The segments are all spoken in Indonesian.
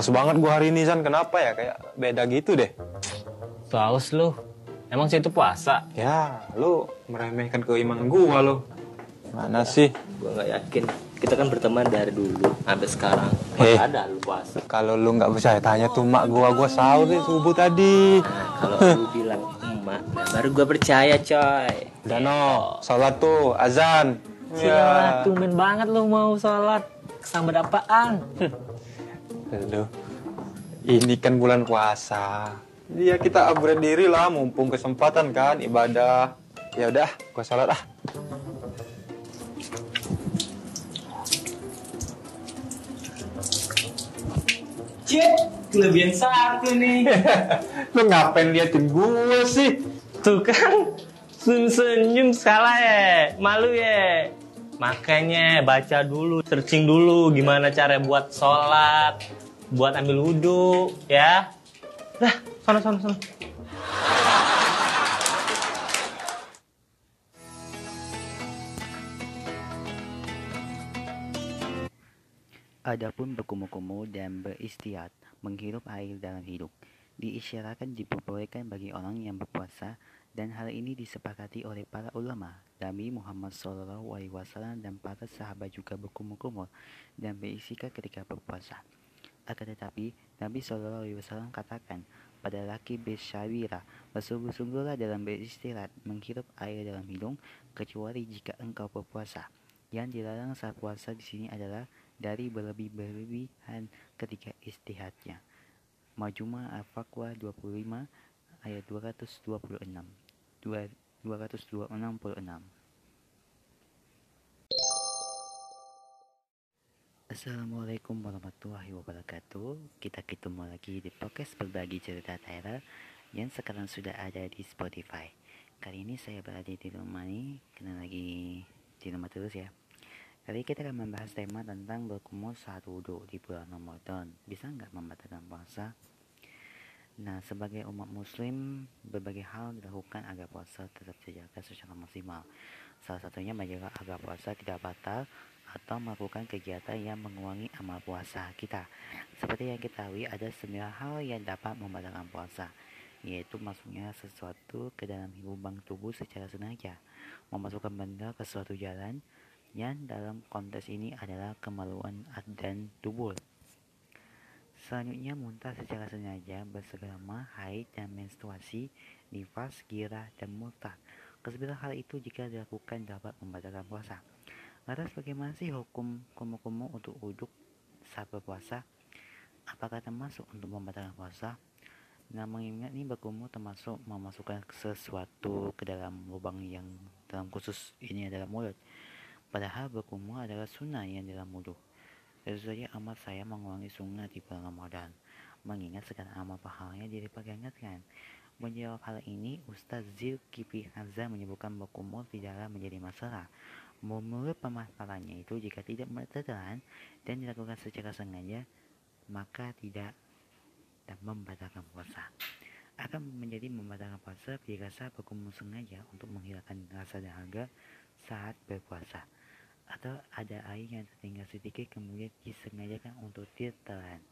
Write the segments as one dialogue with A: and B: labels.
A: Haus banget gua hari ini San. Kenapa ya? Kayak beda gitu deh.
B: Saus lu. Emang sih itu puasa?
A: Ya, lu meremehkan keimanan gua lu. Mana sih?
C: Gue nggak yakin. Kita kan berteman dari dulu sampai sekarang.
A: Eh.
C: Masih ada lu puasa.
A: Kalau lu nggak percaya tanya tuh mak gua, gua sahur di subuh tadi.
C: Nah, kalau lu bilang emak, nah baru gue percaya coy.
A: Dano, sholat tuh, azan.
B: Ya. Tumben banget lu mau sholat. Kesambet apaan?
A: Aduh, ini kan bulan puasa. Iya kita upgrade diri lah, mumpung kesempatan kan ibadah. Ya udah, gua sholat ah.
B: Cik, kelebihan satu nih.
A: Lu ngapain liatin gue sih?
B: Tuh kan, senyum-senyum salah ya, malu ya. Makanya baca dulu, searching dulu gimana cara buat sholat, buat ambil wudhu, ya. Lah, sana, sana, sana.
D: Adapun berkumu-kumu dan beristirahat, menghirup air dalam hidup, diisyaratkan diperbolehkan bagi orang yang berpuasa dan hal ini disepakati oleh para ulama. Nabi Muhammad SAW dan para sahabat juga berkumur-kumur dan beristikad ketika berpuasa. Akan tetapi, Nabi SAW katakan pada laki besyawira, bersungguh-sungguhlah dalam beristirahat, menghirup air dalam hidung, kecuali jika engkau berpuasa. Yang dilarang saat puasa di sini adalah dari berlebih-berlebihan ketika istirahatnya. Majuma Al-Faqwa 25 ayat 226. 266. Assalamualaikum warahmatullahi wabarakatuh. Kita ketemu lagi di podcast berbagi cerita Tyler yang sekarang sudah ada di Spotify. Kali ini saya berada di rumah nih, karena lagi di rumah terus ya. Kali kita akan membahas tema tentang berkumur saat wudhu di bulan Ramadan. Bisa nggak membatalkan puasa? Nah, sebagai umat muslim, berbagai hal dilakukan agar puasa tetap terjaga secara maksimal. Salah satunya menjaga agar puasa tidak batal atau melakukan kegiatan yang mengurangi amal puasa kita. Seperti yang kita ketahui, ada sembilan hal yang dapat membatalkan puasa, yaitu masuknya sesuatu ke dalam lubang tubuh secara sengaja, memasukkan benda ke suatu jalan, yang dalam konteks ini adalah kemaluan dan tubuh. Selanjutnya muntah secara sengaja, bersegrama, haid dan menstruasi, nifas, girah, dan murtad. Kesembilan hal itu jika dilakukan dapat membatalkan puasa. Lantas bagaimana sih hukum kumu-kumu untuk uduk saat berpuasa? Apakah termasuk untuk membatalkan puasa? Nah mengingat ini berkumur termasuk memasukkan sesuatu ke dalam lubang yang dalam khusus ini adalah mulut. Padahal berkumur adalah sunnah yang dalam wudhu. Tentu amat saya mengulangi sunat di bulan Ramadan, mengingat segala amal pahalanya dilipat gandakan. Menjawab hal ini, Ustaz Zulkifli Hamzah menyebutkan berkumur tidaklah menjadi masalah. Menurut pemahamannya itu, jika tidak bertelan dan dilakukan secara sengaja, maka tidak dan membatalkan puasa. Akan menjadi membatalkan puasa jika saat berkumur sengaja untuk menghilangkan rasa dahaga saat berpuasa atau ada air yang tertinggal sedikit kemudian disengajakan untuk ditelan.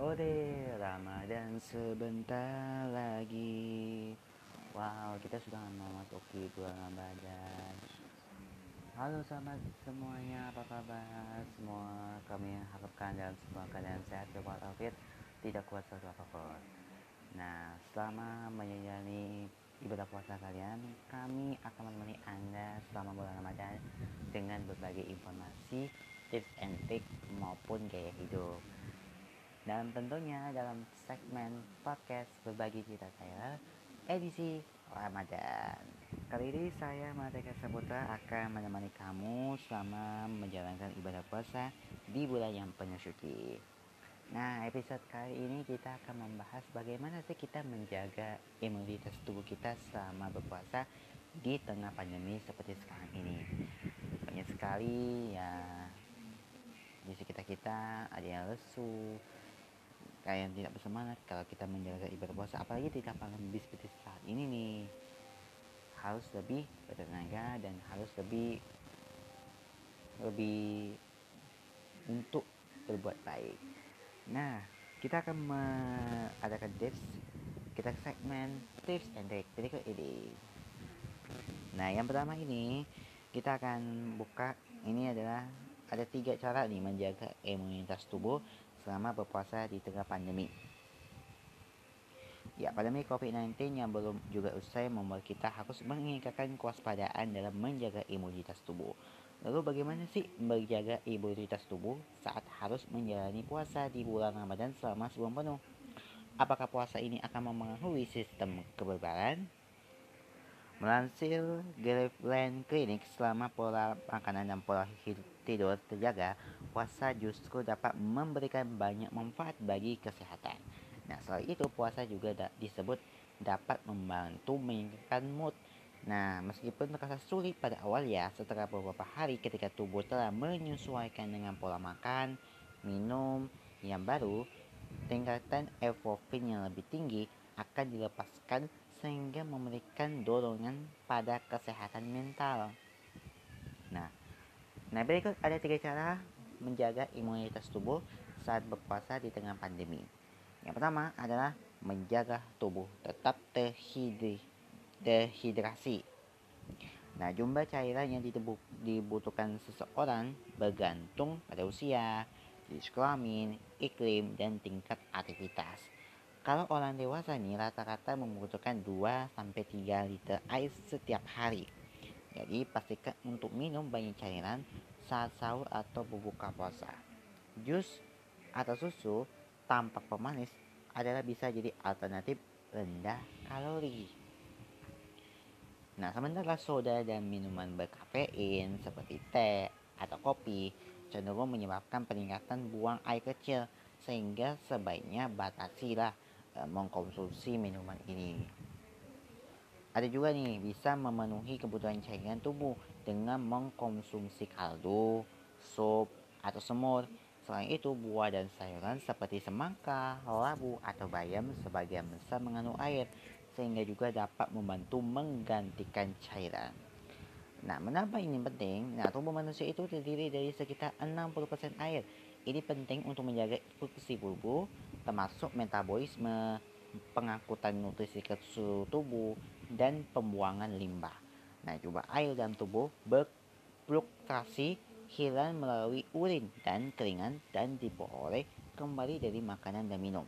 D: Ore Ramadan sebentar lagi. Wow, kita sudah memasuki bulan Ramadan. Halo sahabat semuanya, apa kabar? Semua kami harapkan dalam semua keadaan sehat walafiat tidak kuat suatu apa pun. Nah, selama menjalani ibadah puasa kalian, kami akan menemani Anda selama bulan Ramadan dengan berbagai informasi, tips and trick maupun gaya hidup. Dan tentunya dalam segmen podcast berbagi cerita saya edisi Ramadan. Kali ini saya Mardeka Saputra akan menemani kamu selama menjalankan ibadah puasa di bulan yang penuh suci. Nah, episode kali ini kita akan membahas bagaimana sih kita menjaga imunitas tubuh kita selama berpuasa di tengah pandemi seperti sekarang ini. Banyak sekali ya di sekitar kita ada yang lesu, kayak yang tidak bersemangat kalau kita menjaga ibadah puasa, apalagi tidak lebih seperti saat ini nih harus lebih bertenaga dan harus lebih lebih untuk berbuat baik. Nah, kita akan mengadakan tips kita segmen tips and trick berikut ini. Nah, yang pertama ini kita akan buka ini adalah ada tiga cara nih menjaga imunitas tubuh selama berpuasa di tengah pandemi. Ya, pandemi COVID-19 yang belum juga usai membuat kita harus meningkatkan kewaspadaan dalam menjaga imunitas tubuh. Lalu bagaimana sih menjaga imunitas tubuh saat harus menjalani puasa di bulan Ramadan selama sebulan penuh? Apakah puasa ini akan mempengaruhi sistem kekebalan? Melansir Graveland Clinic, selama pola makanan dan pola tidur terjaga, puasa justru dapat memberikan banyak manfaat bagi kesehatan. Nah, selain itu puasa juga da disebut dapat membantu meningkatkan mood. Nah, meskipun terasa sulit pada awal ya, setelah beberapa hari ketika tubuh telah menyesuaikan dengan pola makan, minum yang baru, tingkatan endorfin yang lebih tinggi akan dilepaskan sehingga memberikan dorongan pada kesehatan mental. Nah, nah berikut ada tiga cara menjaga imunitas tubuh saat berpuasa di tengah pandemi. Yang pertama adalah menjaga tubuh tetap terhidri, terhidrasi. Nah, jumlah cairan yang dibutuhkan seseorang bergantung pada usia, jenis kelamin, iklim, dan tingkat aktivitas. Kalau orang dewasa nih rata-rata membutuhkan 2-3 liter air setiap hari. Jadi pastikan untuk minum banyak cairan saat sahur atau berbuka puasa. Jus atau susu tampak pemanis adalah bisa jadi alternatif rendah kalori. Nah, sementara soda dan minuman berkafein seperti teh atau kopi cenderung menyebabkan peningkatan buang air kecil sehingga sebaiknya batasilah e, mengkonsumsi minuman ini. Ada juga nih bisa memenuhi kebutuhan cairan tubuh dengan mengkonsumsi kaldu, sup, atau semur Selain itu, buah dan sayuran seperti semangka, labu, atau bayam sebagian besar mengandung air, sehingga juga dapat membantu menggantikan cairan. Nah, menambah ini penting, nah tubuh manusia itu terdiri dari sekitar 60% air. Ini penting untuk menjaga fungsi tubuh, termasuk metabolisme, pengangkutan nutrisi ke seluruh tubuh, dan pembuangan limbah. Nah, coba air dalam tubuh berfluktuasi hilang melalui urin dan keringan dan diperoleh kembali dari makanan dan minum.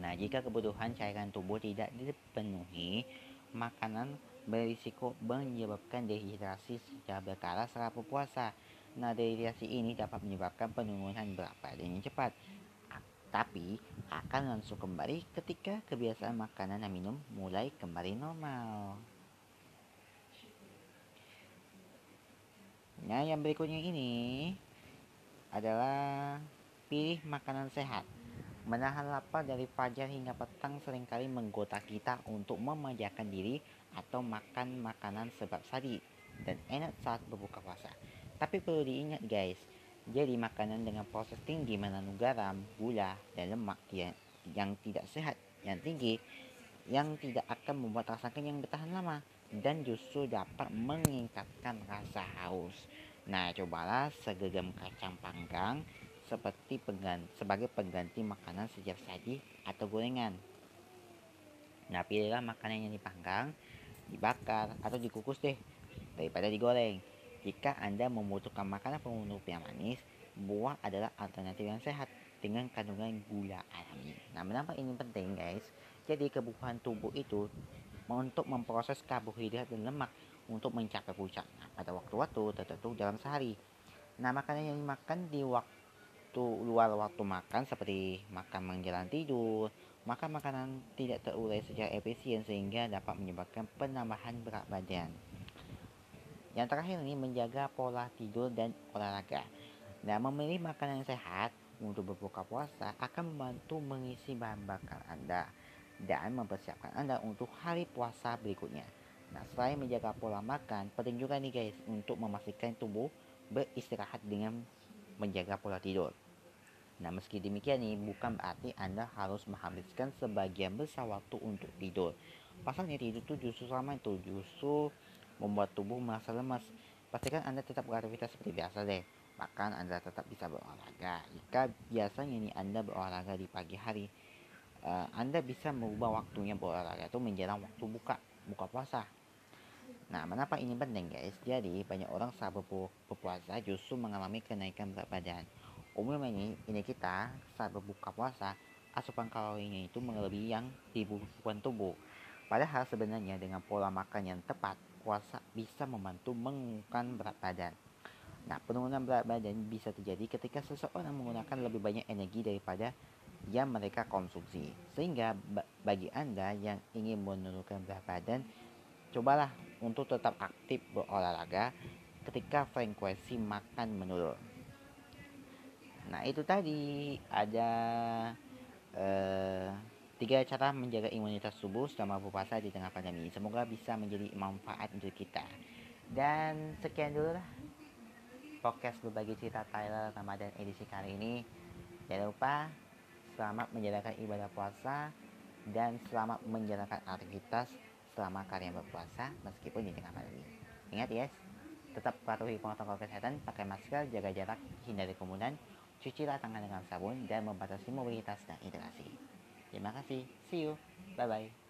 D: Nah, jika kebutuhan cairan tubuh tidak dipenuhi, makanan berisiko menyebabkan dehidrasi secara berkala saat berpuasa. Nah, dehidrasi ini dapat menyebabkan penurunan berat badan yang cepat, tapi akan langsung kembali ketika kebiasaan makanan dan minum mulai kembali normal. Nah, yang berikutnya ini adalah pilih makanan sehat. Menahan lapar dari fajar hingga petang sering kali menggoda kita untuk memanjakan diri atau makan makanan sebab sadi dan enak saat berbuka puasa. Tapi perlu diingat guys, jadi makanan dengan proses tinggi mengandung garam, gula, dan lemak yang, yang tidak sehat yang tinggi yang tidak akan membuat rasa kenyang bertahan lama dan justru dapat meningkatkan rasa haus. Nah, cobalah segenggam kacang panggang seperti pengganti, sebagai pengganti makanan sejak saji atau gorengan. Nah, pilihlah makanan yang dipanggang, dibakar, atau dikukus deh daripada digoreng. Jika Anda membutuhkan makanan penutup yang manis, buah adalah alternatif yang sehat dengan kandungan gula alami. Nah, mengapa ini penting, guys? Jadi, kebutuhan tubuh itu untuk memproses karbohidrat dan lemak untuk mencapai puncak nah, pada waktu-waktu tertentu dalam sehari. Nah, makanan yang dimakan di waktu luar waktu makan seperti makan menjelang tidur, makan makanan tidak terurai secara efisien sehingga dapat menyebabkan penambahan berat badan. Yang terakhir ini menjaga pola tidur dan olahraga. Nah, memilih makanan yang sehat untuk berbuka puasa akan membantu mengisi bahan bakar Anda dan mempersiapkan Anda untuk hari puasa berikutnya. Nah, selain menjaga pola makan, penting juga nih guys untuk memastikan tubuh beristirahat dengan menjaga pola tidur. Nah, meski demikian nih, bukan berarti Anda harus menghabiskan sebagian besar waktu untuk tidur. Pasalnya tidur itu justru sama itu, justru membuat tubuh merasa lemas. pastikan Anda tetap beraktivitas seperti biasa deh. Bahkan Anda tetap bisa berolahraga. Jika biasanya nih Anda berolahraga di pagi hari, uh, Anda bisa merubah waktunya berolahraga itu menjelang waktu buka buka puasa. Nah, mengapa ini penting guys? Jadi, banyak orang saat berpuasa justru mengalami kenaikan berat badan. Umumnya ini, ini kita saat berbuka puasa, asupan kalorinya itu melebihi yang dibutuhkan tubuh. Padahal sebenarnya dengan pola makan yang tepat, puasa bisa membantu mengurangkan berat badan. Nah, penurunan berat badan bisa terjadi ketika seseorang menggunakan lebih banyak energi daripada yang mereka konsumsi. Sehingga bagi Anda yang ingin menurunkan berat badan, cobalah untuk tetap aktif berolahraga ketika frekuensi makan menurun. Nah, itu tadi ada eh, tiga cara menjaga imunitas tubuh selama berpuasa di tengah pandemi. Semoga bisa menjadi manfaat untuk kita. Dan sekian dulu lah podcast berbagi cerita Tyler Ramadan edisi kali ini. Jangan lupa selamat menjalankan ibadah puasa dan selamat menjalankan aktivitas selama kalian berpuasa meskipun di tengah pandemi. Ingat ya, tetap patuhi protokol kesehatan, pakai masker, jaga jarak, hindari kerumunan, cucilah tangan dengan sabun, dan membatasi mobilitas dan interaksi. Terima kasih, see you, bye-bye.